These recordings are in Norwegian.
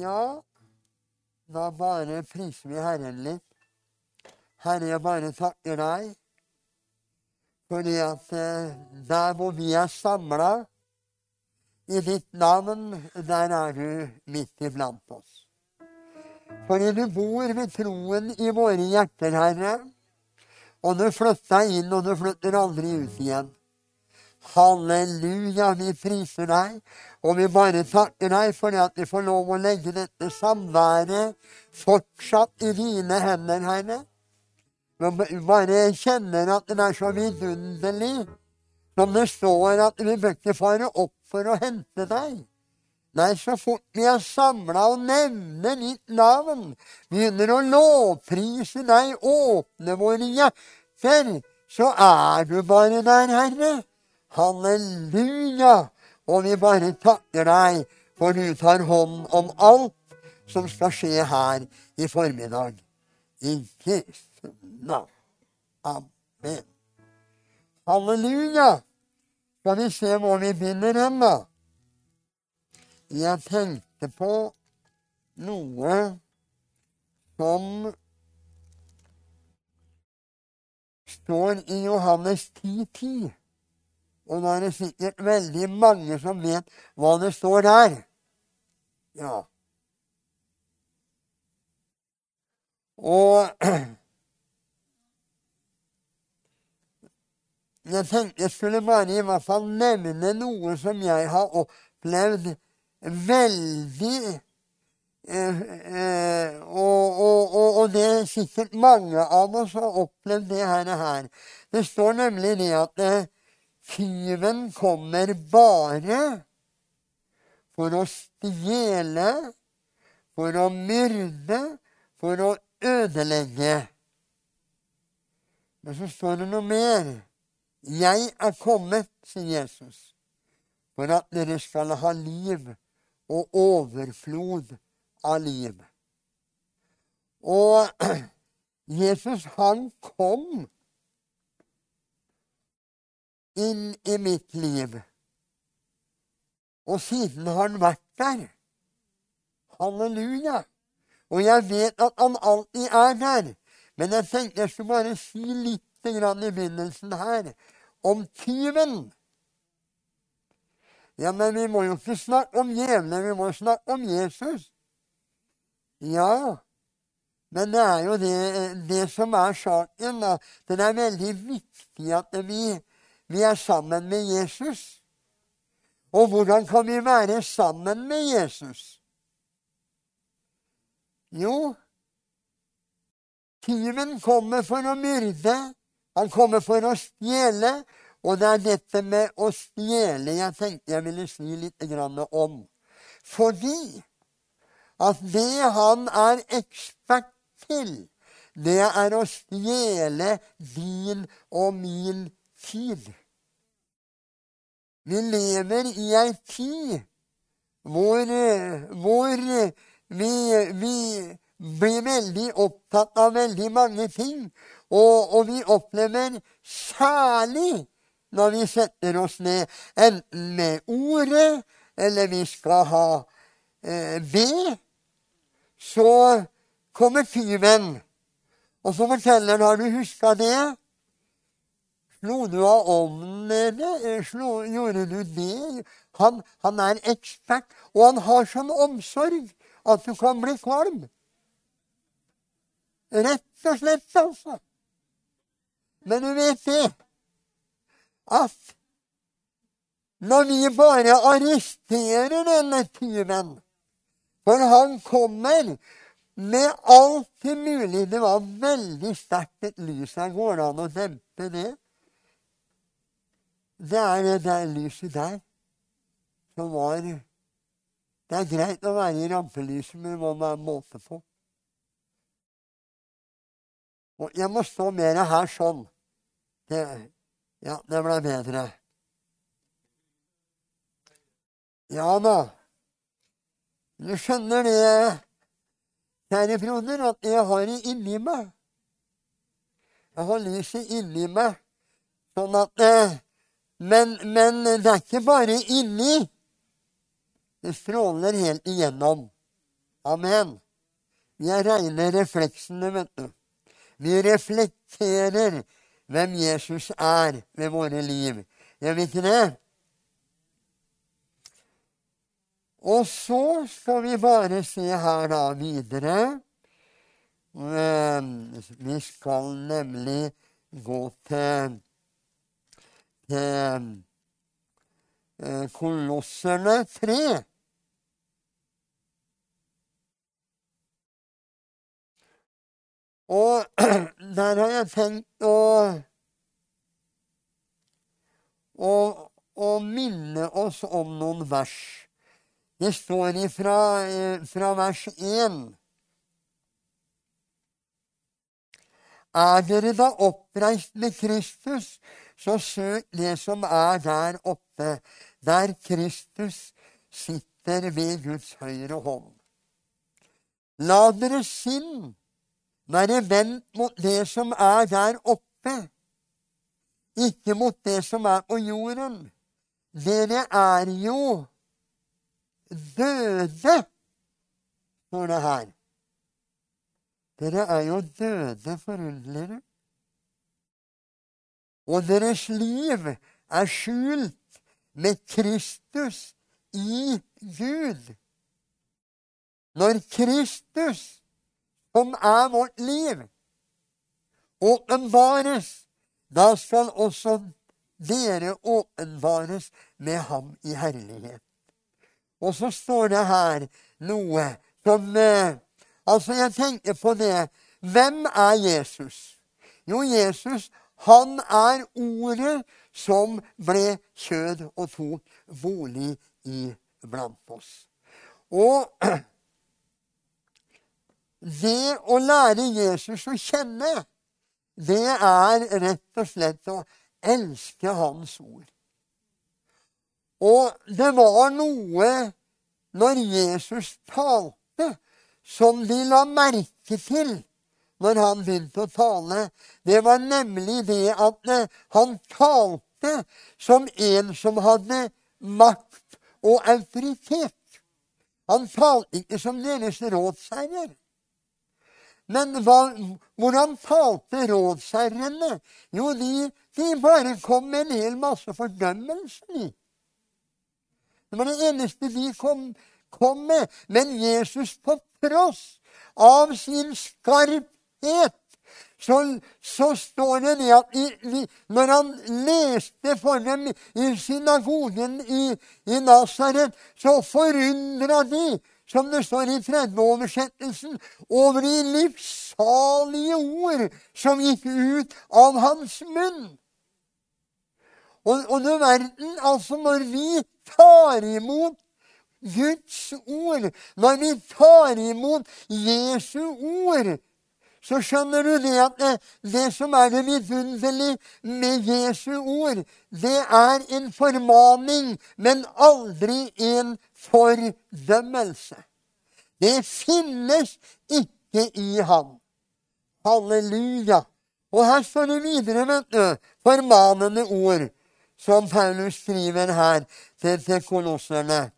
Ja, da bare priser vi Herren litt. Herre, jeg bare takker deg fordi at eh, der hvor vi er samla i ditt navn, der er du midt iblant oss. Fordi du bor ved troen i våre hjerter, Herre. Og du flytta inn, og du flytter aldri ut igjen. Halleluja, vi priser deg, og vi bare takker deg for at vi får lov å legge dette samværet fortsatt i dine hender, Herre. Vi bare kjenner at det er så vidunderlig, som det står at vi bør ikke fare opp for å hente deg. Nei, så fort vi er samla og nevner ditt navn, begynner å lovprise deg, åpne våre hjerter, så er du bare der, Herre. Halleluja! Og vi bare takker deg, for du tar hånd om alt som skal skje her i formiddag. I Jesu navn. Amen. Halleluja! Skal vi se hvor vi finner hen, da? Jeg tenkte på noe som står i Johannes 10,10. 10. Og nå er det sikkert veldig mange som vet hva det står der. Ja. Og jeg tenkte jeg skulle bare i hvert fall nevne noe som jeg har opplevd veldig eh, eh, og, og, og, og, det er sikkert mange av oss har opplevd det her. Det står nemlig det at eh, Tyven kommer bare for å stjele, for å myrde, for å ødelegge. Men så står det noe mer. Jeg er kommet, sier Jesus, for at dere skal ha liv og overflod av liv. Og Jesus, han kom inn i mitt liv. Og siden har han vært der. Halleluja. Og jeg vet at han alltid er der. Men jeg tenkte jeg skulle bare si litt i begynnelsen her om tyven. Ja, men vi må jo ikke snakke om djevelen, vi må snakke om Jesus. Ja, men det er jo det, det som er saken. da. Det er veldig viktig at vi vi er sammen med Jesus. Og hvordan kan vi være sammen med Jesus? Jo, tyven kommer for å myrde, han kommer for å stjele, og det er dette med å stjele jeg tenkte jeg ville si litt om. Fordi at det han er ekspert til, det er å stjele din og min tid. Vi lever i ei tid hvor, hvor vi, vi, blir veldig opptatt av veldig mange ting. Og, og, vi opplever særlig når vi setter oss ned, enten med ordet eller vi skal ha eh, be, så kommer tyven. Og så forteller han har du huska det? Slo du av ovnen, eller gjorde du det? Han, han, er ekspert, og han har sånn omsorg at du kan bli kvalm. Rett og slett, altså. Men du vet det at når vi bare arresterer denne tyven For han kommer med alt mulig Det var veldig sterkt et lys her. Går det an å dempe det? Det er det der lyset der som var Det er greit å være i rampelyset, men det må være måte på. Og jeg må stå mer her sånn. Det, ja, det ble bedre. Ja da. Du skjønner det, kjære broder, at jeg har det inni meg. Jeg har lyset inni meg, sånn at eh, men, men, det er ikke bare inni. Det stråler helt igjennom. Amen. Vi er reine refleksene, vet du. Vi reflekterer hvem Jesus er ved våre liv. Gjør vi ikke det? Og så skal vi bare se her da videre. Vi skal nemlig gå til eh, Kolosserne 3. Og der har jeg tenkt å, å, å minne oss om noen vers. Det står ifra, eh, fra vers 1. Er dere da oppreist med Kristus, så søk det som er der oppe, der Kristus sitter ved Guds høyre hånd. La dere sinn være vendt mot det som er der oppe, ikke mot det som er på jorden. Dere er jo døde, står det her. Dere er jo døde forundrere. Og deres liv er skjult med Kristus i Gud. Når Kristus som er vårt liv, åpenbares, da skal også dere åpenbares med ham i herlighet. Og så står det her noe som eh, Altså, jeg tenker på det. Hvem er Jesus? Jo, Jesus, han er ordet som ble kjød og tok bolig iblant oss. Og det å lære Jesus å kjenne, det er rett og slett å elske Hans ord. Og det var noe når Jesus talte, som de la merke til når han begynte å tale. Det var nemlig det at han talte som en som hadde makt og autoritet. Han talte ikke som deres rådsherrer. Men hva, hvordan talte rådsherrene? Jo, de, de, bare kom med en hel masse fordømmelser. Det var det eneste de kom, kom med. Men Jesus, på tross av sin skarphet, så, så står det det at i, de, når han leste for dem i synagogen i, i Nasaret, så forundra de som det står i tredjeoversettelsen, over de livssalige ord som gikk ut av hans munn. Og, og du verden, altså, når vi tar imot Guds ord, når vi tar imot Jesu ord, så skjønner du det at det, det som er det vidunderlige med Jesu ord, det er en formaning, men aldri en fordømmelse. Det finnes ikke i ham. Halleluja. Og her står det videre, du, formanende ord, som Paulus skriver her til, til kolosserne.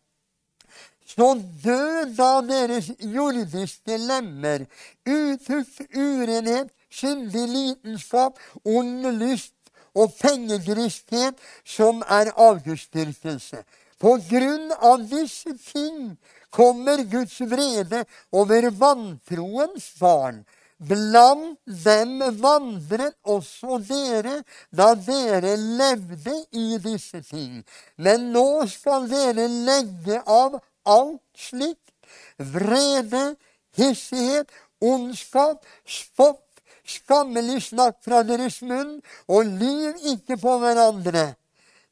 Så død da deres jordiske lemmer, utukt, urenhet, syndig lidenskap, ond lyst og pengegristhet, som er avgudsdyrkelse. På grunn av disse ting kommer Guds vrede over vantroens barn. Blant dem vandret også dere da dere levde i disse ting. Men nå skal dere legge av alt slikt. Vrede, hissighet, ondskap, spott, skammelig snakk fra deres munn, og lyv ikke på hverandre.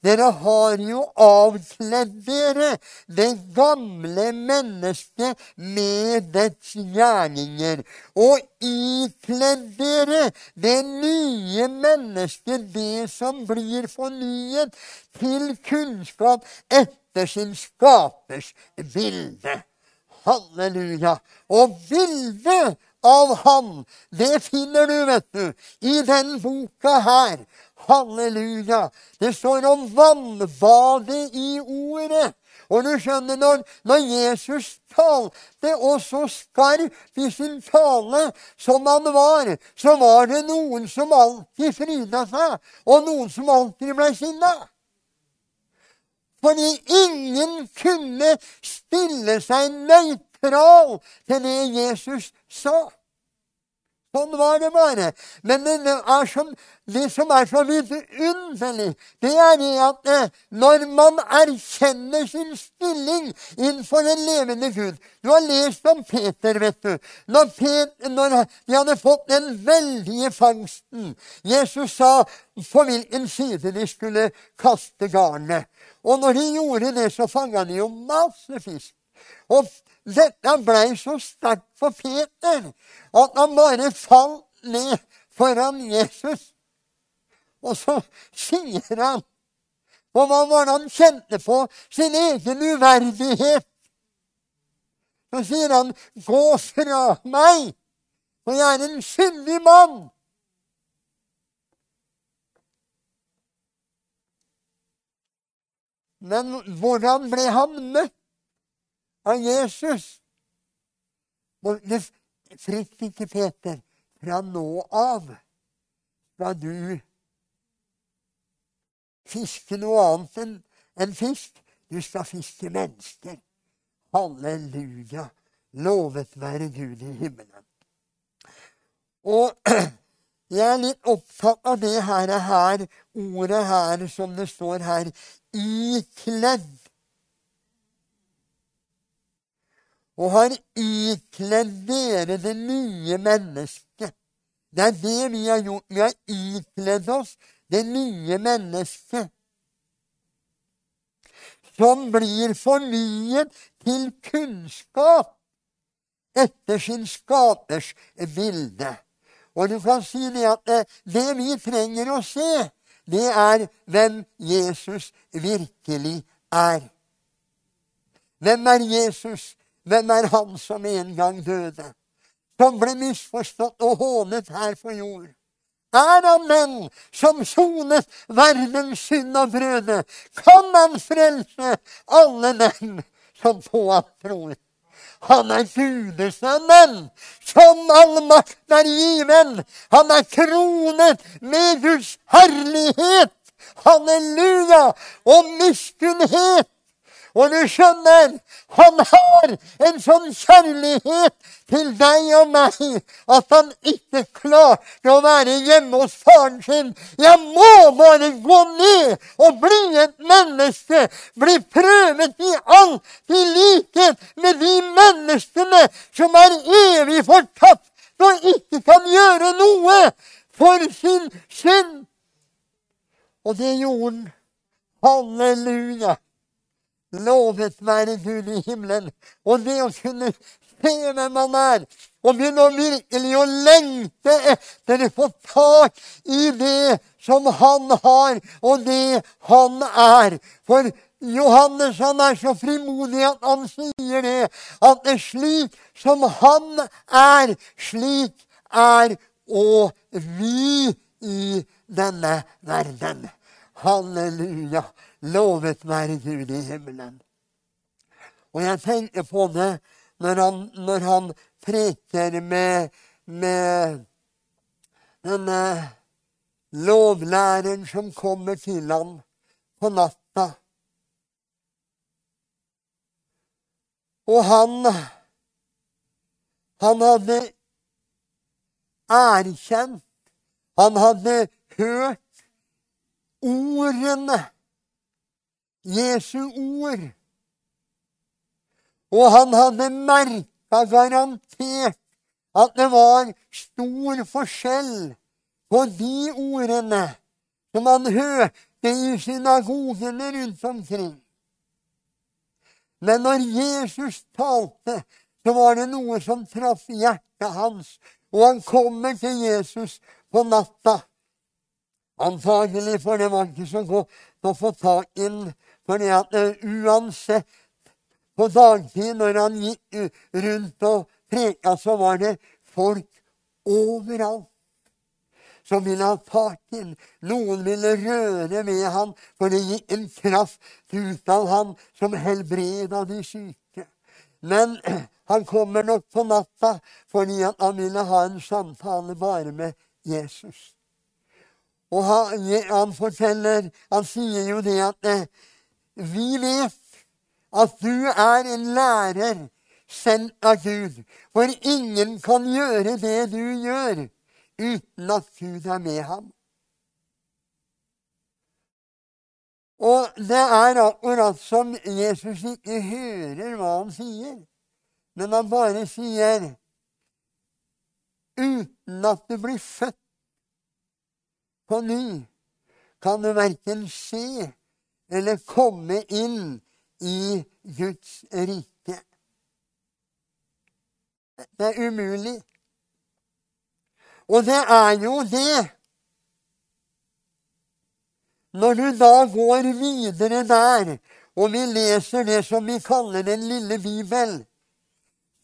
Dere har jo avkledd dere det gamle mennesket med dets gjerninger, og ikledd dere det nye mennesket, det som blir fornyet til kunnskap etter sin skapers bilde. Halleluja. Og bildet av Han, det finner du, vet du, i den boka her. Halleluja! Det står om vannbadet i ordet. Og du skjønner, når, når Jesus talte, og så skarp i sin tale som han var, så var det noen som alltid fryda seg, og noen som alltid ble sinna. Fordi ingen kunne stille seg nøytral til det Jesus sa. Sånn var det bare. Men det, som, det som er så vidunderlig, det er det at eh, når man erkjenner sin stilling innenfor den levende Gud Du har lest om Peter, vet du. Når, Peter, når de hadde fått den veldige fangsten Jesus sa på hvilken side de skulle kaste garnet. Og når de gjorde det, så fanga de jo masse fisk. Og dette blei så sterkt for Peter at han bare falt ned foran Jesus. Og så sier han Og hva var det han kjente på? Sin egen uverdighet. Så sier han, 'Gå fra meg, for jeg er en syndig mann'. Men hvordan ble han møtt av Jesus? Det Frykt ikke, Peter. Fra nå av skal du fiske noe annet enn en fisk. Du skal fiske mennesker. Halleluja. Lovet være Gud i himmelen. Og jeg er litt opptatt av det her, her ordet her som det står her ikledd. Og har ikledd dere det nye mennesket. Det er det vi har gjort. Vi har ikledd oss det nye mennesket. Som blir fornyet til kunnskap etter sin skapers bilde. Og du kan si det at det vi trenger å se, det er hvem Jesus virkelig er. Hvem er Jesus? Hvem er han som en gang døde? Som ble misforstått og hånet her på jord? Er han den som sonet verdens synd og brøde? Kan han frelse alle dem som på ham tror? Han er gudesønnen, som all makt er given. Han er kronet med Guds herlighet. Halleluja! Og miskunnhet og du skjønner, han har en sånn kjærlighet til deg og meg at han ikke klarte å være hjemme hos faren sin. Jeg må bare gå ned og bli et menneske. Bli prøvet i alt i likhet med de menneskene som er evig fortapt og ikke kan gjøre noe for sin synd. Og det gjorde han. Halleluja. Lovet være Gud i himmelen. Og det å kunne se hvem han er, og begynne virkelig å lengte etter å få tak i det som han har, og det han er. For Johannes han er så frimodig at han sier det, at det er slik som han er, slik er og vi i denne verden. Halleluja. Lovet være Gud i himmelen. Og jeg tenker på det når han, når han preker med, med denne lovlæreren som kommer til ham på natta. Og han Han hadde erkjent, han hadde hørt ordene Jesu ord. Og han hadde merka garantert at det var stor forskjell på de ordene som han hørte i synagogene rundt omkring. Men når Jesus talte, så var det noe som traff hjertet hans, og han kommer til Jesus på natta. Antagelig, for det var ikke så godt å få tak i fordi at uh, uansett På dagtid når han gikk rundt og preka, så var det folk overalt. som ville ha tak i. Noen ville røre med han, for det gikk en kraft ut av han som helbreda de syke. Men han kommer nok på natta fordi han ville ha en samtale bare med Jesus. Og han, han forteller Han sier jo det at eh, vi vet at du er en lærer sendt av Gud. For ingen kan gjøre det du gjør, uten at Gud er med ham. Og det er akkurat som Jesus ikke hører hva han sier, men han bare sier Uten at du blir født på ny, kan du verken se eller komme inn i Guds rike. Det er umulig. Og det er jo det. Når du da går videre der, og vi leser det som vi kaller Den lille bibel,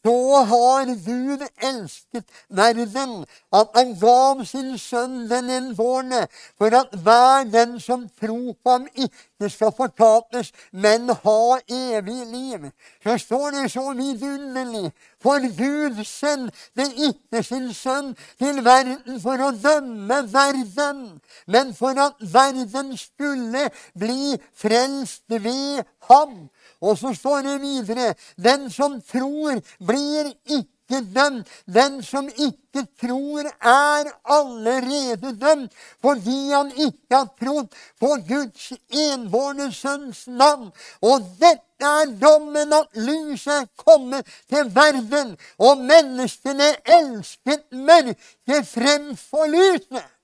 så har Gud elsket verden, at han gav sin sønn den enbårne, for at hver den som tror på ham, ikke skal fortapes, men ha evig liv. Så står det så vidunderlig. For Gud sendte ikke sin sønn til verden for å dømme verden, men for at verden skulle bli frelst ved ham. Og så står det videre Den som tror, blir ikke dømt. Den som ikke tror, er allerede dømt fordi han ikke har trodd på Guds enbårne sønns navn. Og dette er dommen at lyset er kommet til verden, og menneskene elsket mørket fremfor lyset.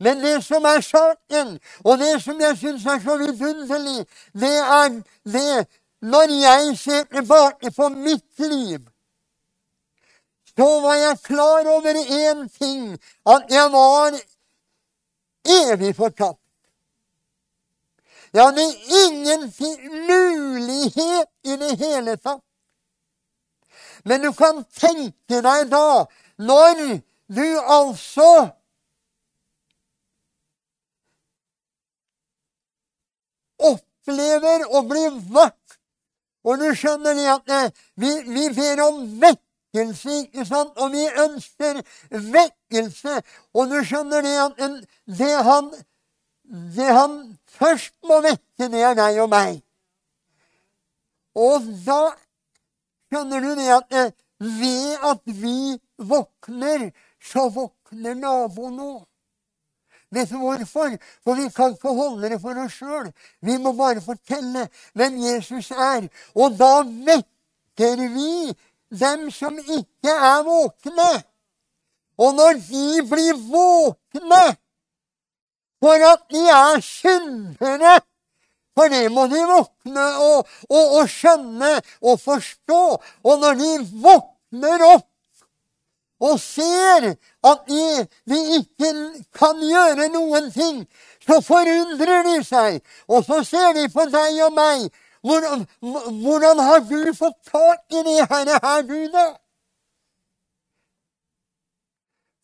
Men det som er saken, og det som jeg syns er så vidunderlig, det er det Når jeg ser tilbake på mitt liv, så var jeg klar over én ting at jeg var evig fortapt. Jeg hadde ingen mulighet i det hele tatt. Men du kan tenke deg da, når du altså opplever å bli vakt. Og du skjønner det at eh, vi, vi ber om vekkelse, ikke sant? Og vi ønsker vekkelse. Og du skjønner det at det han, det han først må vekke, det er deg og meg. Og da skjønner du det at eh, ved at vi våkner, så våkner naboen òg. Vet du hvorfor? For vi kan ikke holde det for oss sjøl. Vi må bare fortelle hvem Jesus er. Og da vekker vi dem som ikke er våkne. Og når de blir våkne for at de er syndere For det må de våkne og, og, og skjønne og forstå. Og når de våkner opp og ser at de, de, ikke kan gjøre noen ting, så forundrer de seg. Og så ser de på deg og meg. Hvordan, hvordan har du fått tak i det her, her budet?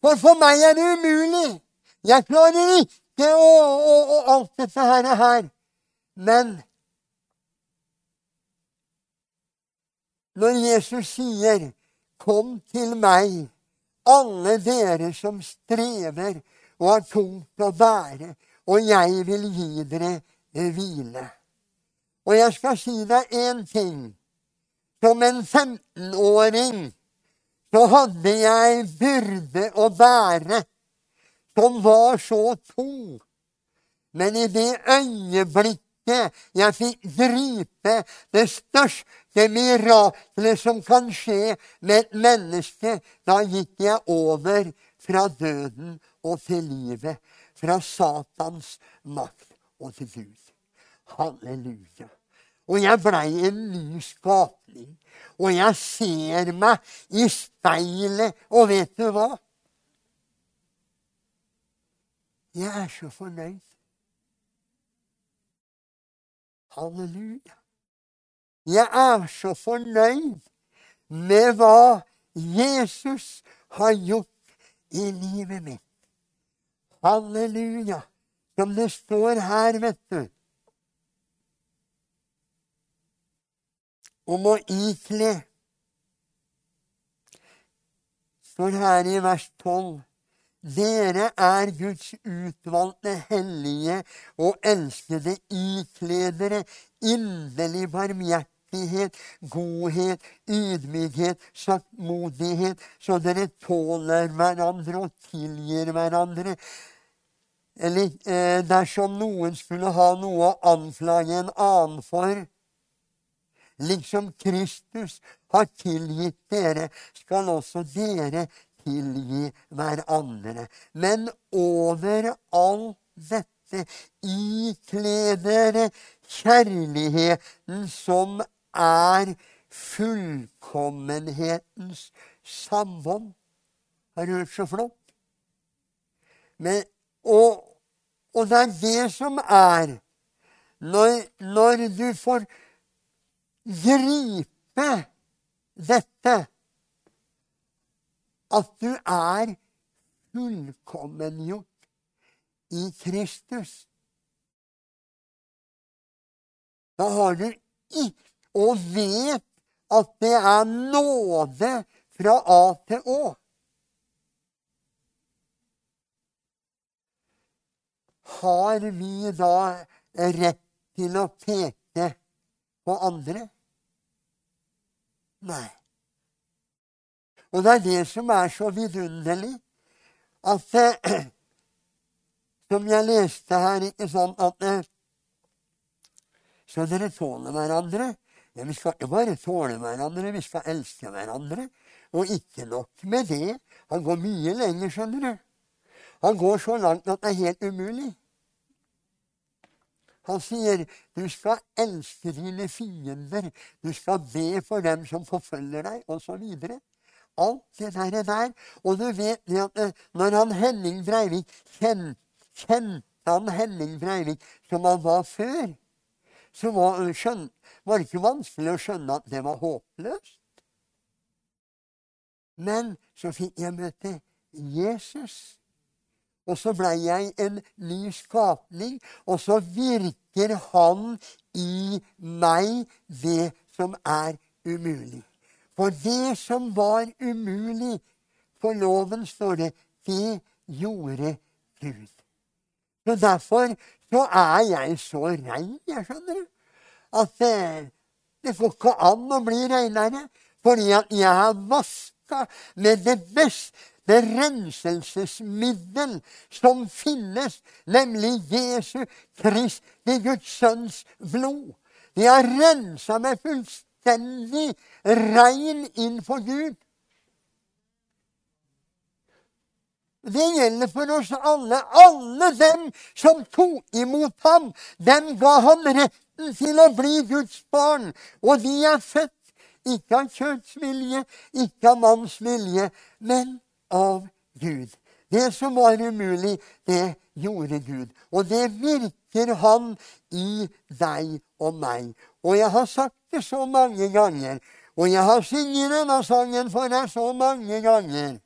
For for meg er det umulig. Jeg klarer ikke å, å, å alt dette her. her. Men når Jesus sier 'Kom til meg', alle dere som strever og har tungt å bære, og jeg vil gi dere hvile. Og jeg skal si deg én ting. Som en 15-åring så hadde jeg byrde å bære som var så tung. Men i det øyeblikket jeg fikk gripe det største det miraklet som kan skje med et menneske. Da gikk jeg over fra døden og til livet. Fra Satans makt og til Gud. Halleluja. Og jeg blei en ny skapning. Og jeg ser meg i speilet, og vet du hva? Jeg er så fornøyd. Halleluja. Jeg er så fornøyd med hva Jesus har gjort i livet mitt. Halleluja. Som det står her, vet du. Om å ikle. Står her i vers 12. Dere er Guds utvalgte, hellige og elskede ikledere, inderlig barmhjertighet, godhet, ydmykhet, saktmodighet, så dere tåler hverandre og tilgir hverandre. Eller eh, dersom noen skulle ha noe å anklage en annen for, liksom Kristus har tilgitt dere, skal også dere tilgi hverandre. Men over alt dette ikle dere kjærligheten som er fullkommenhetens samvånd. Har du hørt så flott? Men, og, og, det er det som er når, når du får gripe dette at du er fullkommengjort i Kristus. Da har du ikke og vet at det er nåde fra A til Å. Har vi da rett til å peke på andre? Nei. Og det er det som er så vidunderlig, at eh, Som jeg leste her, ikke sånn at eh, Så dere tåler hverandre. Ja, vi skal ikke bare tåle hverandre, vi skal elske hverandre. Og ikke nok med det. Han går mye lenger, skjønner du. Han går så langt at det er helt umulig. Han sier du skal elske dine fiender, du skal be for dem som forfølger deg, osv alt det der. der. Og du vet det at eh, når han Henning Breivik kjente, kjente han Henning Breivik som han var før, så var, eh, skjøn, var det ikke vanskelig å skjønne at det var håpløst. Men så fikk jeg møte Jesus. Og så blei jeg en ny skapning, og så virker han i meg det som er umulig. For det som var umulig for loven, står det, det gjorde Gud. Så Derfor så er jeg så rein, jeg skjønner du, at det, det får ikke an å bli reinere. Fordi at jeg har vaska med det beste renselsesmiddel som finnes, nemlig Jesu Kristi Guds Sønns blod. De har rensa meg fullstendig rein inn innenfor Gud. Det gjelder for oss alle. Alle dem som tok imot ham, dem ga han retten til å bli Guds barn. Og de er født ikke av kjøtts vilje, ikke av manns vilje, men av Gud. Det som var umulig, det gjorde Gud. Og det virker Han i deg og meg. Og jeg har sagt det så mange ganger. Og jeg har sunget denne sangen for deg så mange ganger.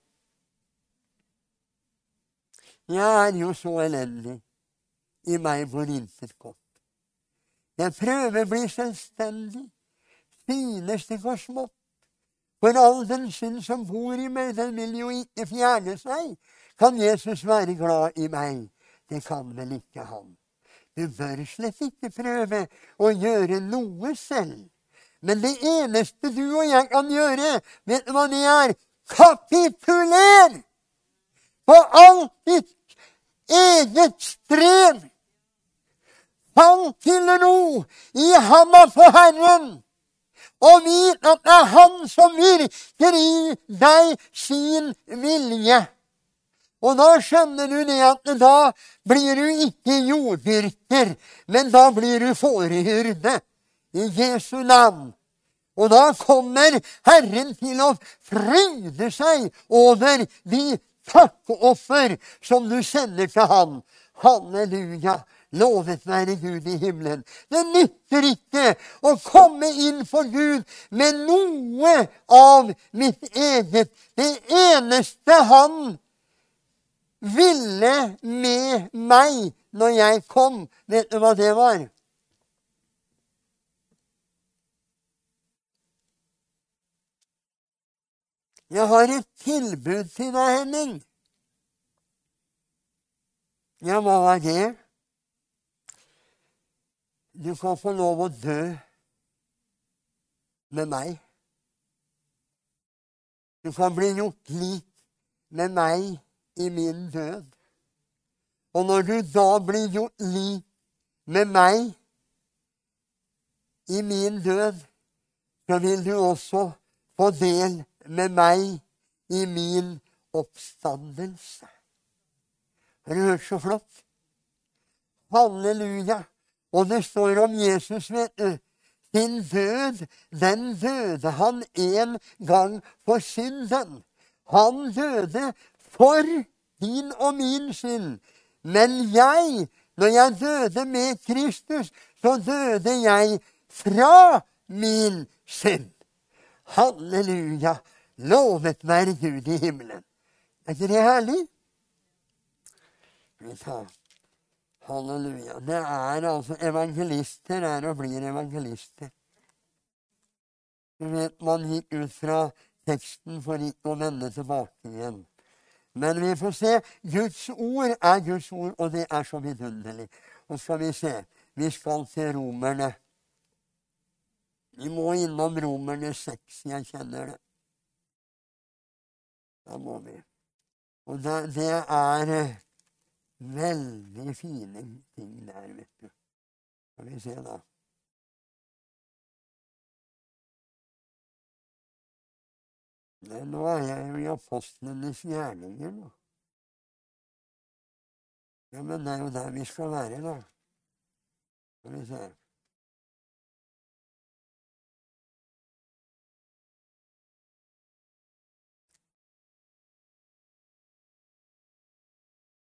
Jeg er jo så elendig. I meg bor intet godt. Jeg prøver å bli selvstendig. Synes det går smått. For all den synd som bor i meg, den vil jo ikke fjerne seg. Kan Jesus være glad i meg? Det kan vel ikke han. Du bør slett ikke prøve å gjøre noe selv. Men det eneste du og jeg kan gjøre, vet du hva det er? Kapituler! På alt ditt eget strev! Han til ro i handa på Herren, og vit at det er Han som virker i deg sin vilje. Og da skjønner du det at da blir du ikke jorddyrker, men da blir du fårehyrde i Jesu navn. Og da kommer Herren til å fryde seg over de takkeoffer som du sender til Han. Halleluja. Lovet være Gud i himmelen. Det nytter ikke å komme inn for Gud med noe av mitt eget. Det eneste Han ville med meg når jeg kom. Vet du hva det var? Jeg har et tilbud til deg, Henning. Ja, hva var det? Du kan få lov å dø med meg. Du kan bli gjort lik med meg i min død. Og når du da blir gjort lik med meg i min død, så vil du også få del med meg i min oppstandelse. Har du hørt så flott? Halleluja. Og det står om Jesus, vet du. Sin død, den døde han en gang for synden. Han døde for din og min synd. Men jeg, når jeg døde med Kristus, så døde jeg fra min synd. Halleluja. Lovet være Gud i himmelen. Er ikke det herlig? Halleluja. Det er altså Evangelister er og blir evangelister. Du vet, Man gikk ut fra teksten for ikke å vende tilbake igjen. Men vi får se. Guds ord er Guds ord, og det er så vidunderlig. Og skal vi se Vi skal til romerne. Vi må innom Romerne seks. Jeg kjenner det. Da må vi. Og det, det er eh, veldig fine ting der, vet du. Skal vi se, da. Nei, nå er jeg jo i apostlenes gjerninger, nå. Ja, men det er jo der vi skal være, da. Skal vi se.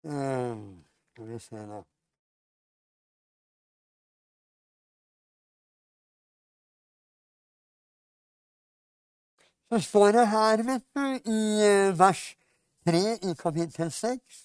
Skal vi se, da. Så står det her, vet du, i eh, vers 3 i kapittel 6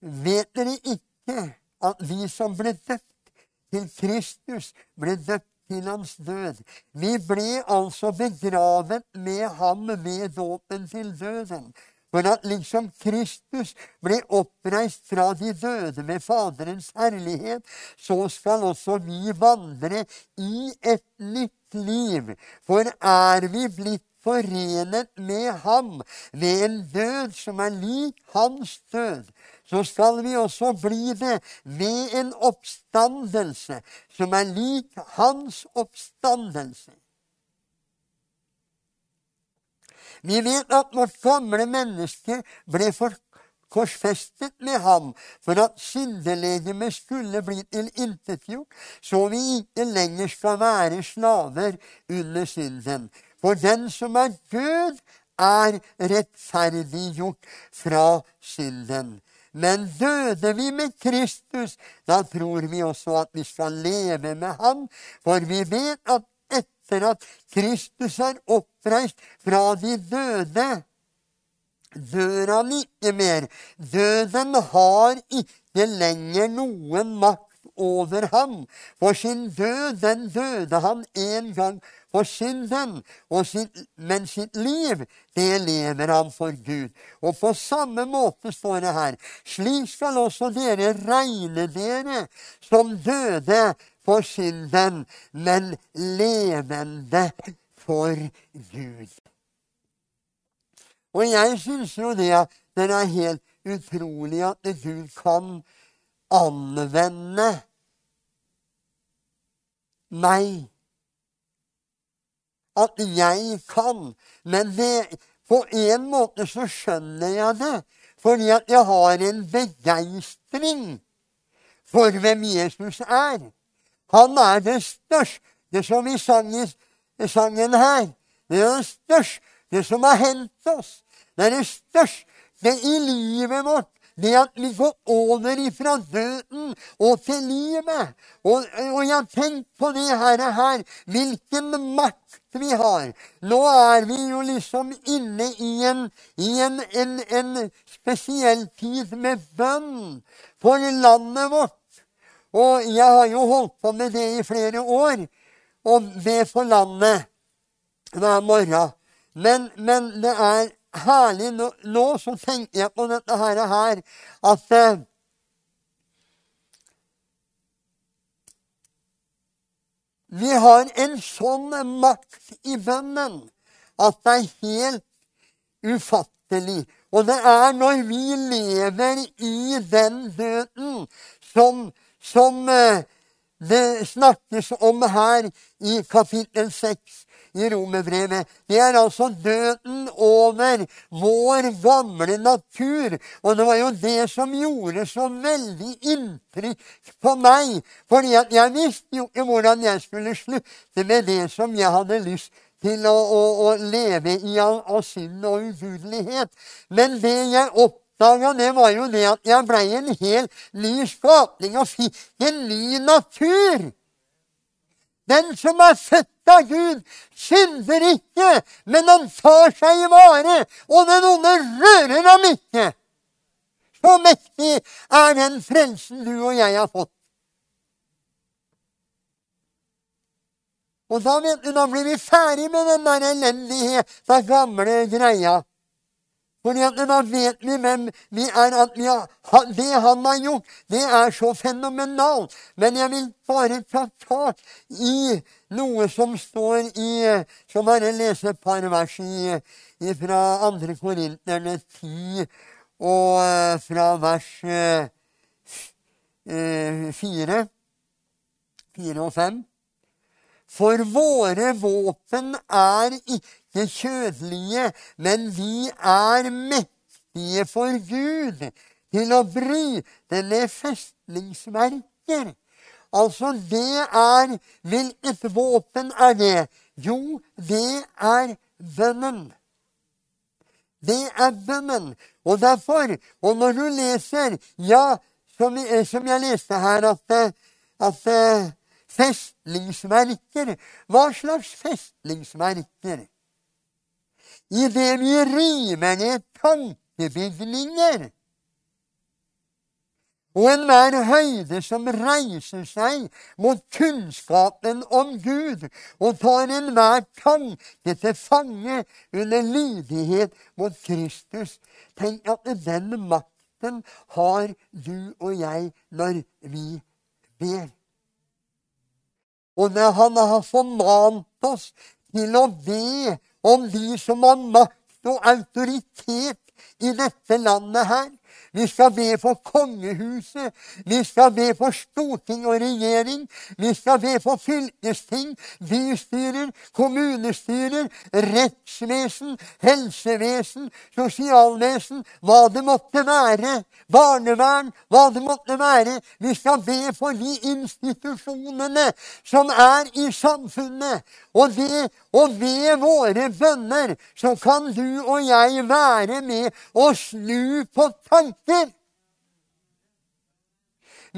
Vet dere ikke at vi som ble døpt til Kristus, ble døpt til hans død? Vi ble altså begravet med ham ved dåpen til døden. For at liksom Kristus ble oppreist fra de døde med Faderens herlighet, så skal også vi vandre i et nytt liv. For er vi blitt forenet med ham ved en død som er lik hans død, så skal vi også bli det ved en oppstandelse som er lik hans oppstandelse. Vi vet at vårt gamle menneske ble korsfestet med ham for at syndelegemet skulle bli tilintetgjort, så vi ikke lenger skal være slaver under synden. For den som er død, er rettferdiggjort fra synden. Men døde vi med Kristus, da tror vi også at vi skal leve med ham, for vi vet at etter at Kristus er oppreist fra de døde, dør han ikke mer. Døden har ikke lenger noen makt over ham. For sin død, den døde han en gang for synden. Sitt, men sitt liv, det lever han for Gud. Og på samme måte står det her. Slik skal også dere regne dere som døde for synden, men levende for Gud. Og jeg syns jo det at det er helt utrolig at Gud kan anvende meg. At jeg kan. Men det, på en måte så skjønner jeg det. Fordi at jeg har en begeistring for hvem Jesus er. Han er det største Det som vi sang i sangen her. Det er det største Det som har hendt oss. Det er det største i livet vårt. det at vi går over ifra døden og til livet. Og, og jeg har tenkt på det her, her, hvilken makt vi har. Nå er vi jo liksom inne i en, i en, en, en spesiell tid med bønn for landet vårt. Og jeg har jo holdt på med det i flere år, og be for landet hver morgen. Men, men det er herlig nå, nå, så tenker jeg på dette her, her at eh, Vi har en sånn makt i bønnen at det er helt ufattelig. Og det er når vi lever i den døden som, som eh, det snakkes om her i kapittel 6 i romerbrevet. Det er altså døden over vår gamle natur. Og det var jo det som gjorde så veldig inntrykk på meg. fordi jeg visste jo ikke hvordan jeg skulle slutte med det som jeg hadde lyst til å, å, å leve i av, synd og ugudelighet. Men det jeg oppdaga, det var jo det at jeg blei en helt ny skapning og fikk en ny natur. Den som er født av Gud, synder ikke, men han tar seg i vare, og den onde rører ham ikke. Så mektig er den frelsen du og jeg har fått. Og da, vet du, da blir vi ferdig med den der elendige, den gamle greia. Fordi at da vet vi hvem vi er. at vi har, Det han har gjort, det er så fenomenalt. Men jeg vil bare ta tak i noe som står i Så bare lese et par vers i, fra 2. Korinterne 10 og eh, fra vers eh, 4, 4 og 5. For våre våpen er ikke kjødelige, men vi er mektige for Gud til å bryte ned festningsverker. Altså, det er Hvilket våpen er det? Jo, det er bønnen. Det er bønnen. Og derfor, og når du leser Ja, som, som jeg leste her, at, at festningsmerker Hva slags festningsverker? I det vi river ned tankebygninger. Og enhver høyde som reiser seg mot kunnskapen om Gud, og tar enhver tanke til fange under lydighet mot Kristus. Tenk at den makten har du og jeg når vi ber. Og når han har formant oss til å be om de som har makt og autoritet i dette landet her, vi skal be for kongehuset. Vi skal be for storting og regjering. Vi skal be for fylkesting, bystyrer, kommunestyrer, rettsvesen, helsevesen, sosialvesen, hva det måtte være. Barnevern, hva det måtte være. Vi skal be for de institusjonene som er i samfunnet. Og, det, og ved våre bønner så kan du og jeg være med og snu på tanker.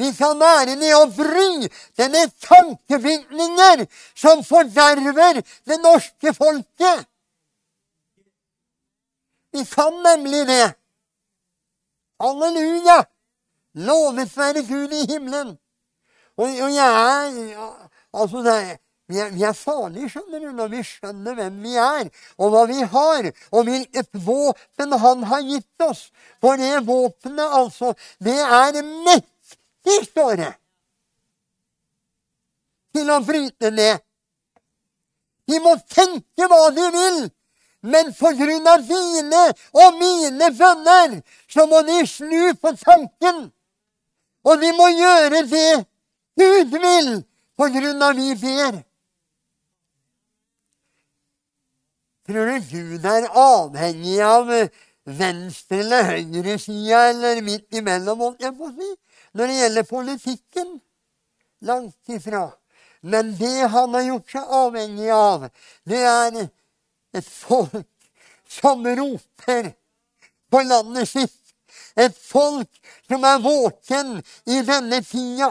Vi kan være med å bry denne tankebygninger som forderver det norske folket. Vi kan nemlig det. Halleluja! Lovet være Gud i himmelen. Og, og jeg er Altså, det er vi er, vi er farlige, skjønner du, når vi skjønner hvem vi er, og hva vi har, og hvilket våpen han har gitt oss. For det våpenet, altså, det er mektig, står det, til å bryte ned. De må tenke hva de vil, men på grunn av dine og mine bønner så må de snu på tanken. Og de må gjøre det Gud vil, på grunn av vi ber. Tror du Gud er avhengig av venstre- eller høyresida eller midt imellom, holdt jeg på å si, når det gjelder politikken? Langt ifra. Men det han har gjort seg avhengig av, det er et folk som roper på landet sitt Et folk som er våken i denne tida.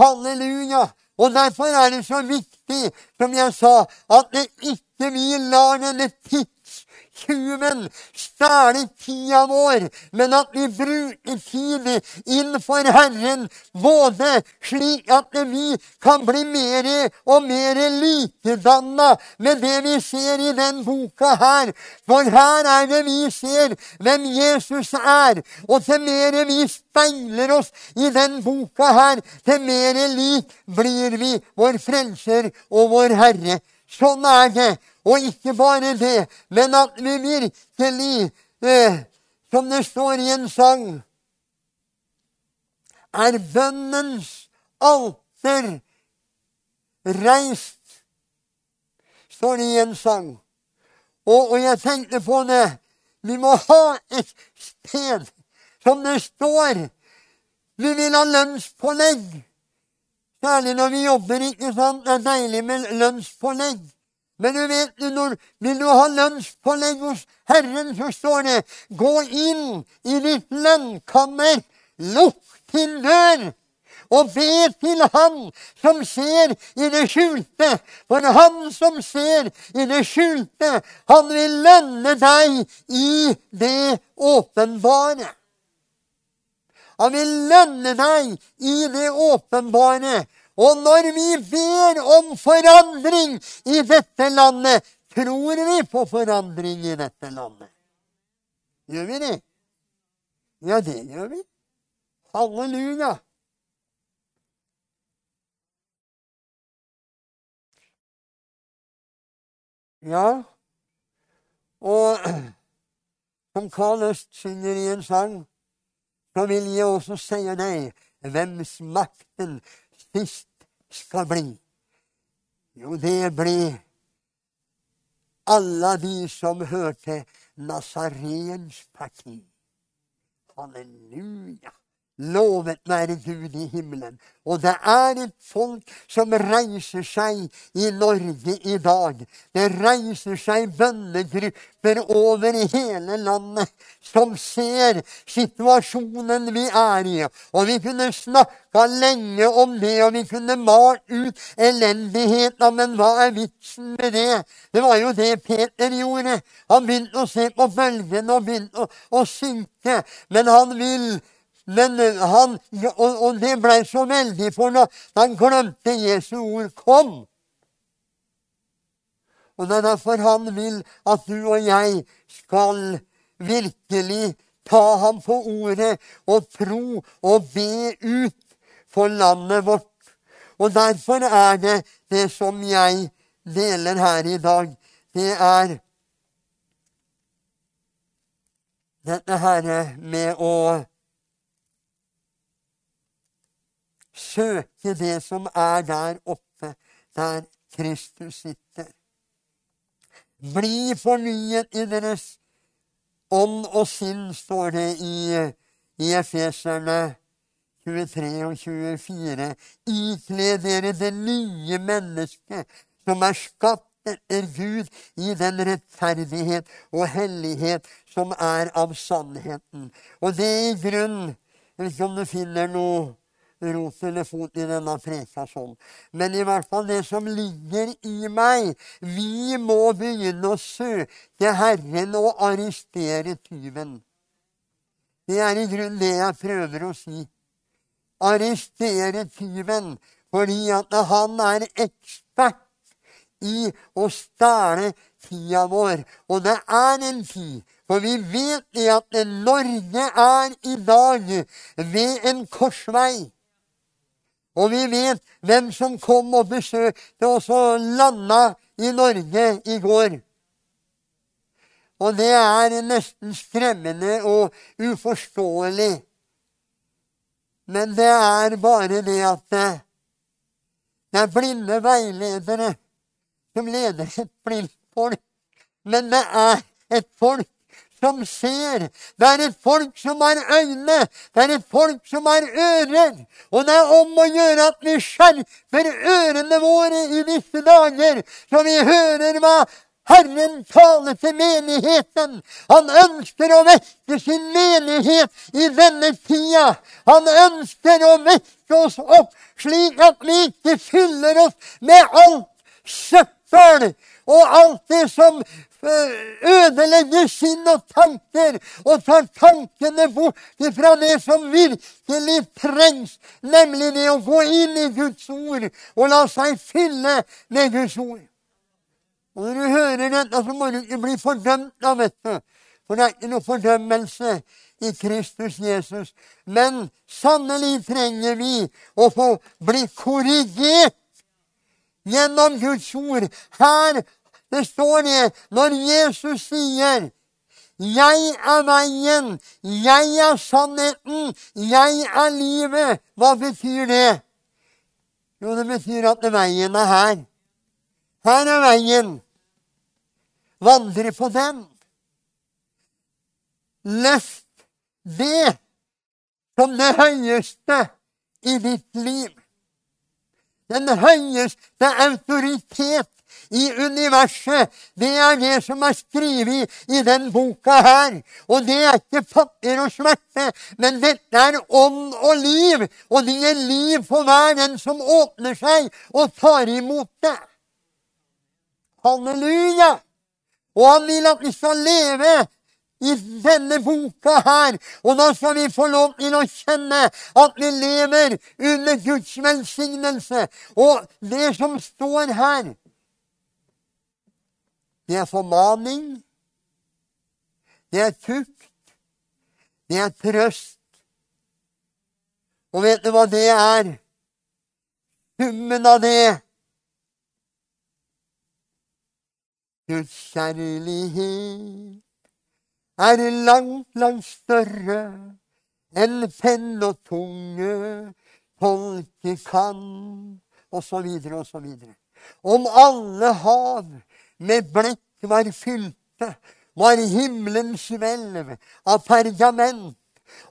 Halleluja. Og derfor er det så viktig, som jeg sa, at det ikke vi lar denne tidstyven stjele tida vår, men at vi bruker tid innenfor Herren, både slik at vi kan bli mer og mer likedanna med det vi ser i den boka her. For her er det vi ser hvem Jesus er, og til mer vi speiler oss i den boka her, til mer lik blir vi vår Frelser og vår Herre. Sånn er det. Og ikke bare det, men at vi virkelig, eh, som det står i en sang, er bønnens alter reist, står det i en sang. Og, og jeg tenkte på det. Vi må ha et sted som det står. Vi vil ha lønnspålegg. Særlig når vi jobber. ikke sant? Det er deilig med lønnspålegg. Men du vet, når vil du ha lønnspålegg hos Herren, så står det gå inn i ditt lønnkammer, lukk til dør, og be til Han som ser i det skjulte. For Han som ser i det skjulte, han vil lønne deg i det åpenbare. Han vil lønne deg i det åpenbare. Og når vi ber om forandring i dette landet, tror vi på forandring i dette landet. Gjør vi det? Ja, det gjør vi. Halleluja. Ja, og som Karl Øst synger i en sang, så vil jeg også si deg hvems makten sist skal bli? Jo, det blir alle de som hørte Nazarens parti. Halleluja! Lovet være Gud i himmelen. Og det er et folk som reiser seg i Norge i dag. Det reiser seg bønnegrupper over hele landet som ser situasjonen vi er i. Og vi kunne snakka lenge om det, og vi kunne malt ut elendigheten. Men hva er vitsen med det? Det var jo det Peter gjorde. Han begynte å se på bølgene og begynte å, å synke. Men han vil men eh, han, og, og det ble så veldig, for da han glemte Jesu ord 'kom'. Og Det er derfor han vil at du og jeg skal virkelig ta ham på ordet og tro og be ut for landet vårt. Og derfor er det det som jeg deler her i dag. Det er dette herre med å søke det som er der oppe, der Kristus sitter. Bli fornyet i deres ånd og sinn, står det i, i Efeserne 23 og 24. Ikle dere det nye mennesket som er skapt etter Gud i den rettferdighet og hellighet som er av sannheten. Og det er i grunn Jeg vet ikke om du finner noe rot eller fot i denne prestasjonen. Men i hvert fall det som ligger i meg. Vi må begynne å søke Herren og arrestere tyven. Det er i grunnen det jeg prøver å si. Arrestere tyven fordi at han er ekspert i å stjele tida vår. Og det er en tid for vi vet det at Norge er i dag ved en korsvei. Og vi vet hvem som kom og besøkte oss og landa i Norge i går. Og det er nesten skremmende og uforståelig. Men det er bare det at det er blinde veiledere som leder et blindt folk. Men det er et folk som ser. Det er et folk som har øyne. Det er et folk som har ører. Og det er om å gjøre at vi skjerper ørene våre i disse dager, så vi hører hva Herren taler til menigheten. Han ønsker å vekke sin menighet i denne tida. Han ønsker å vekke oss opp slik at vi ikke fyller oss med alt søppel og alt det som ødelegger sinn og tanker og tar tankene bort fra det som virkelig trengs, nemlig det å gå inn i Guds ord og la seg fylle med Guds ord. Og Når du hører dette, så må du ikke bli fordømt da, vet du. For det er ikke noe fordømmelse i Kristus Jesus. Men sannelig trenger vi å få bli korrigert gjennom Guds ord. Her det står det når Jesus sier 'Jeg er veien, jeg er sannheten, jeg er livet'. Hva betyr det? Jo, det betyr at veien er her. Her er veien. Vandre på den. Løft det som det høyeste i ditt liv. Den høyeste autoritet i universet. Det er det som er skrevet i den boka her. Og det er ikke papir og smerte, men dette er ånd og liv. Og det gir liv for hver den som åpner seg og tar imot det. Halleluja! Og han vil at vi skal leve i denne boka her. Og da skal vi få lov til å kjenne at vi lever under Guds velsignelse. Og det som står her, det er formaning. Det er tukt. Det er trøst. Og vet du hva det er? Summen av det Guds kjærlighet er langt, langt større enn penn og tunge tolke kan, og så videre og så videre. Om alle hav med blekk var fylte, var himmelens hvelv av pergament,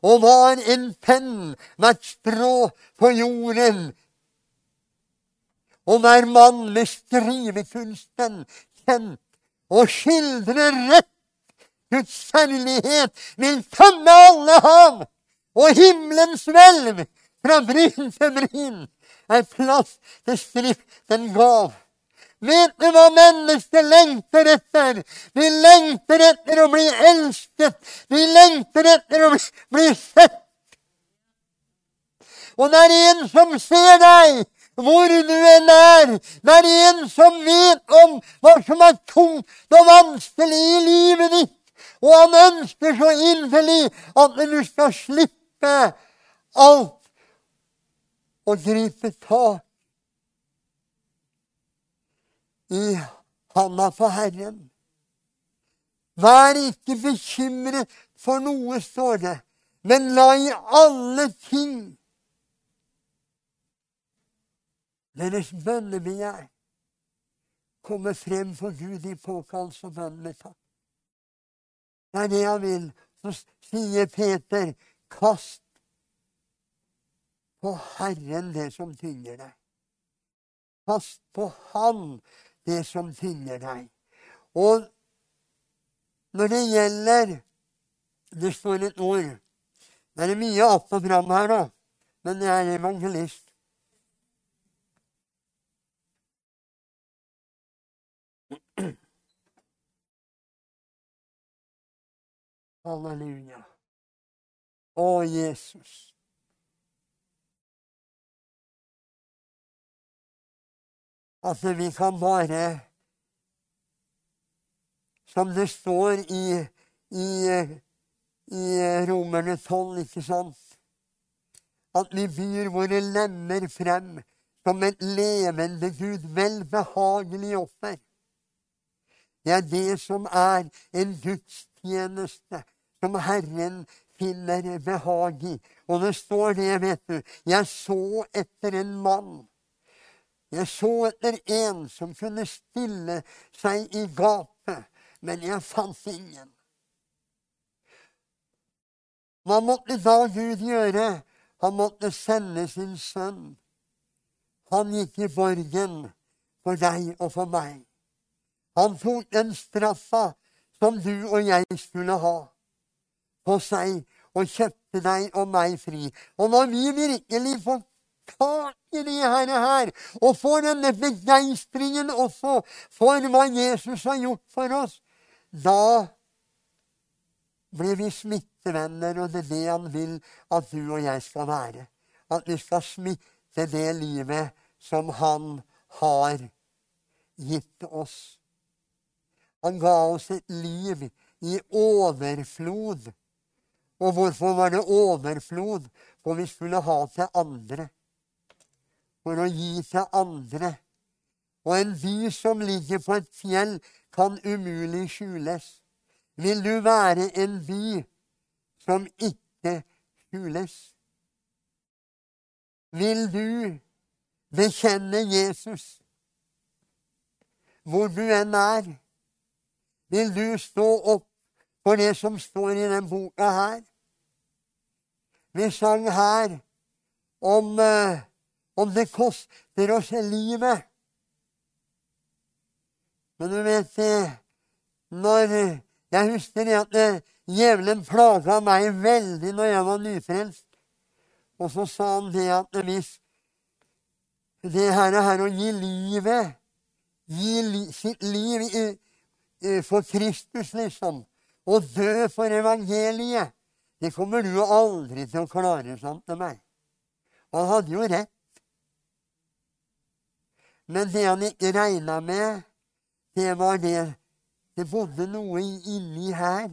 og var en penn hvert strå på jorden. Og hver mann med skrivekunsten kjent og skildrer rett Guds kjærlighet vil tømme alle hav, og himmelens hvelv fra bryn til bryn er plass til Skriften gav. Vet du hva mennesker lengter etter? Vi lengter etter å bli elsket. Vi lengter etter å bli, bli sett. Og det er en som ser deg hvor du enn er. Det er en som vet om hva som er tungt og vanskelig i livet ditt. Og han ønsker så inderlig at du skal slippe alt og gripe tak i handa på Herren. Vær ikke bekymret for noe, står det, men la i alle ting deres bønnebegjær komme frem for Gud i påkallelse og bønn med takk. Det er det jeg vil. Så sier Peter, kast på Herren det som tynger deg. Kast på Han det som tynger deg. Og når det gjelder Det står et ord. Det er mye opp og fram her, da. Men jeg er evangelist. Halleluja. Å, Jesus. Altså, vi kan bare Som det står i, i, i Romerne 12, ikke sant? At vi byr våre lemmer frem som et levende Gud, velbehagelig offer. Det er det som er en gudstjeneste som Herren finner behag i. Og det står det, vet du. Jeg så etter en mann jeg så etter en som kunne stille seg i gapet, men jeg fant ingen. Hva måtte da Gud gjøre? Han måtte sende sin sønn. Han gikk i borgen for deg og for meg. Han tok den straffa som du og jeg skulle ha, på seg og kjøpte deg og meg fri. Og når vi virkelig får tak i det her, her og får denne begeistringen også for hva Jesus har gjort for oss, da blir vi smittevenner, og det er det han vil at du og jeg skal være. At vi skal smitte det livet som han har gitt oss. Han ga oss et liv i overflod. Og hvorfor var det overflod? For vi skulle ha til andre. For å gi til andre. Og en by som ligger på et fjell, kan umulig skjules. Vil du være en by som ikke skjules? Vil du bekjenne Jesus hvor du enn er? Vil du stå opp for det som står i den boka her? Vi sang her om, uh, om det koster oss livet. Men du vet når Jeg husker at eh, djevelen plaga meg veldig når jeg var nyfrelst. Og så sa han det at hvis det her, her å gi livet Gi li, sitt liv i, for Kristus, liksom, og dø for evangeliet Det kommer du aldri til å klare, sant til meg. Og han hadde jo rett. Men det han ikke regna med, det var det Det bodde noe inni her.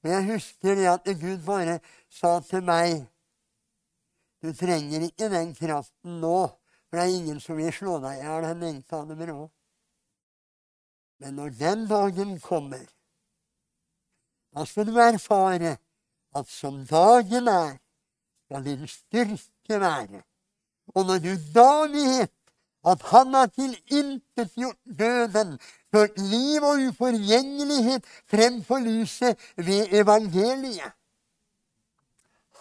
Og jeg husker det at Gud bare sa til meg Du trenger ikke den kraften nå, for det er ingen som vil slå deg i hjel. Han sa det med råd. Men når den dagen kommer, da skal du erfare at som dagen er, skal din styrke være. Og når du da vet at han har tilintetgjort døden, ført liv og uforgjengelighet fremfor lyset ved evangeliet.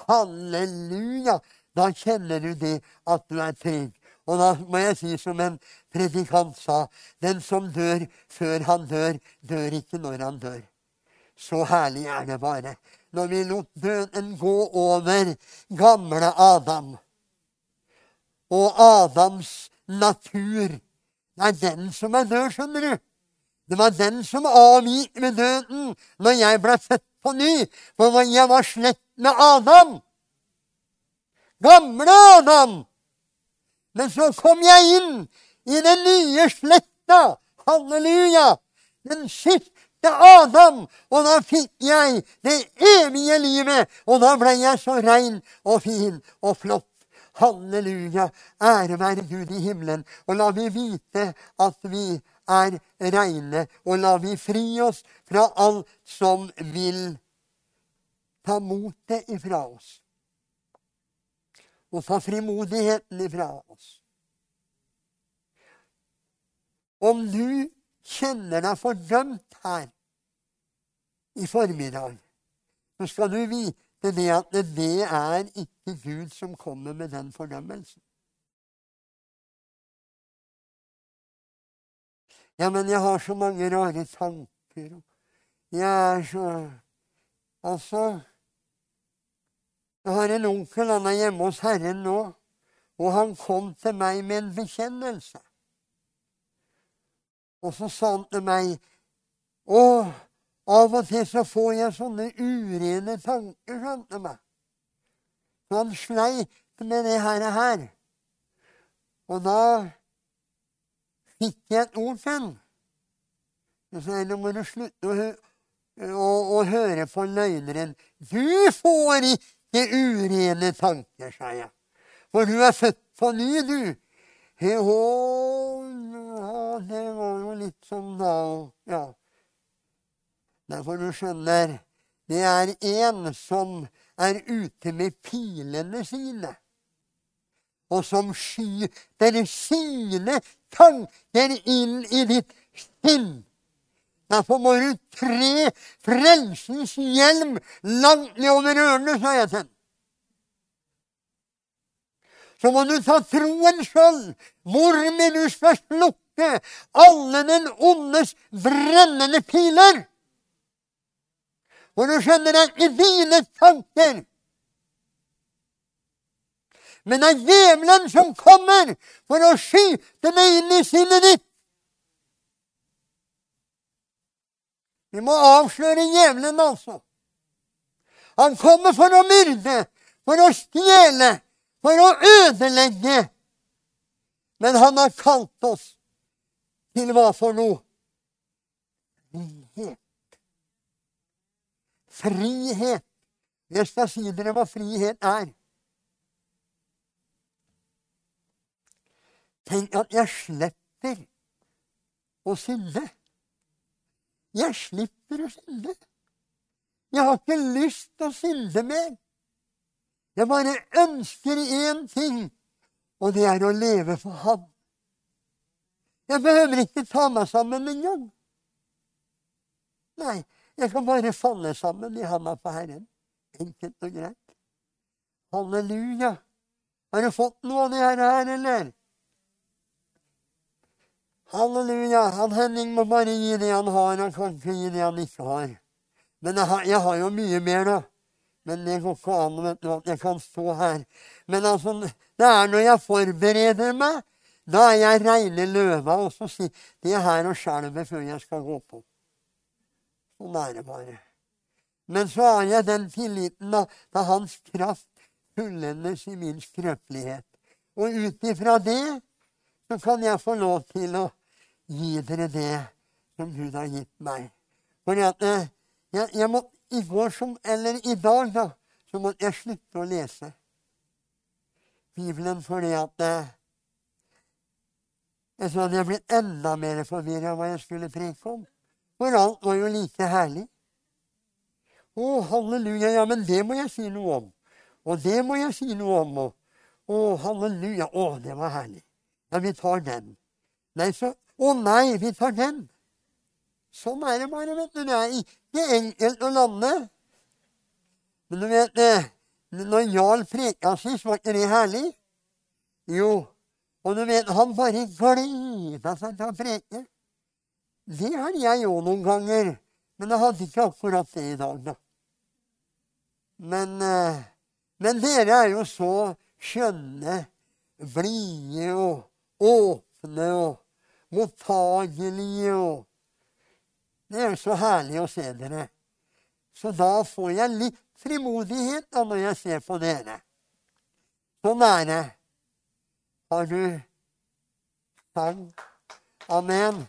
Halleluja! Da kjenner du det at du er trygg. Og da må jeg si som en predikant sa, den som dør før han dør, dør ikke når han dør. Så herlig er det bare. Når vi lot døden gå over gamle Adam og Adams natur. Det er den som er død, skjønner du. Det var den som avgikk med døden når jeg ble født på ny, for jeg var slett med Adam. Gamle Adam. Men så kom jeg inn i den nye slekta. Halleluja! Den siste Adam. Og da fikk jeg det evige livet. Og da ble jeg så rein og fin og flott. Halleluja, ære være Gud i himmelen. Og la vi vite at vi er reine, og la vi fri oss fra alt som vil ta motet ifra oss. Og ta frimodigheten ifra oss. Om du kjenner deg fordømt her i formiddag, så skal du vite det at det er ikke Gud som kommer med den fordømmelsen. Ja, men jeg har så mange rare tanker. Jeg er så Altså Jeg har en onkel, han er hjemme hos Herren nå, og han kom til meg med en bekjennelse. Og så sa han til meg Å, av og til så får jeg sånne urene tanker, skjønte meg. Så han sleit med det her. Og, her. og da fikk jeg et ord til ham. Så nå må du slutte å, å, å høre på løgneren. Du får ikke urene tanker, sa jeg. For du er født på ny, du. Jo, det var jo litt sånn da, ja. Derfor du skjønner, det er en som er ute med pilene sine, og som skyter sine tanker inn i ditt sinn. Derfor må du tre frelsens hjelm langt nedover ørene, sa jeg til. Så må du ta troen sjøl, hvormed du skal slukke alle den ondes brennende piler. Og du skjønner, det er ikke dine tanker. Men det er djevelen som kommer for å skyte det inn i sinnet ditt. Vi må avsløre djevelen, altså. Han kommer for å myrde, for å stjele, for å ødelegge. Men han har kalt oss til hva for noe? Frihet. Frihet. Jeg skal si dere hva frihet er. Tenk at jeg slipper å synde. Jeg slipper å synde. Jeg har ikke lyst til å synde mer. Jeg bare ønsker én ting, og det er å leve for Han. Jeg behøver ikke ta meg sammen engang. Nei, jeg kan bare falle sammen i handa på Herren. Enkelt og greit. Halleluja. Har du fått noe av det her, eller? Halleluja. Han Henning må bare gi det han har, han kan ikke gi det han ikke har. Men jeg har, jeg har jo mye mer, da. Men det går ikke an vet du, at jeg kan stå her. Men altså, det er når jeg forbereder meg, da er jeg reine løva og så sier det her og skjelver før jeg skal gå på. Sånn er. Men så har jeg den tilliten da, til Hans kraft fullendes i min skrøpelighet. Og ut ifra det så kan jeg få lov til å gi dere det som Gud har gitt meg. For at eh, jeg, jeg må, I går som, eller i dag, da, så måtte jeg slutte å lese Bibelen fordi at eh, jeg så hadde jeg blitt enda mer forvirra hva jeg skulle preke om. For alt var jo like herlig. Å, halleluja, ja, men det må jeg si noe om. Og det må jeg si noe om. Og, å, halleluja, å, det var herlig. Ja, vi tar den. Nei, så Å nei, vi tar den. Sånn er det bare, vet du. Det er ikke enkelt å lande. Men du vet det, Når Jarl preka sist, var ikke det herlig? Jo. Og du vet, han bare gleda seg til å preke. Det har jeg òg noen ganger. Men jeg hadde ikke akkurat det i dag, da. Men, eh, men dere er jo så skjønne, blide og åpne og mottagelige og Det er jo så herlig å se dere. Så da får jeg litt frimodighet da når jeg ser på dere. Sånn er det. Har du sang? Amen.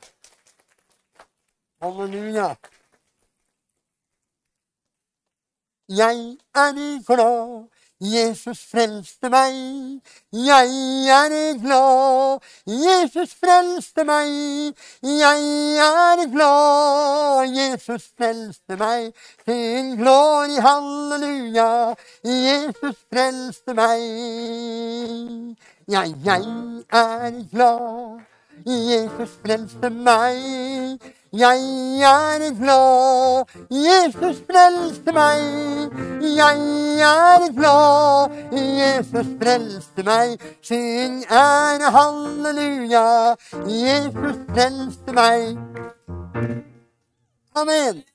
Halleluja. Jeg er glad Jesus frelste meg. Jeg er glad, Jesus frelste meg. Jeg er glad, Jesus frelste meg. Til glory, halleluja, Jesus frelste meg. Ja, jeg er glad, Jesus frelste meg. Jeg er glad, Jesus frelste meg. Jeg er glad, Jesus frelste meg. Syng ære halleluja, Jesus frelste meg. Amen.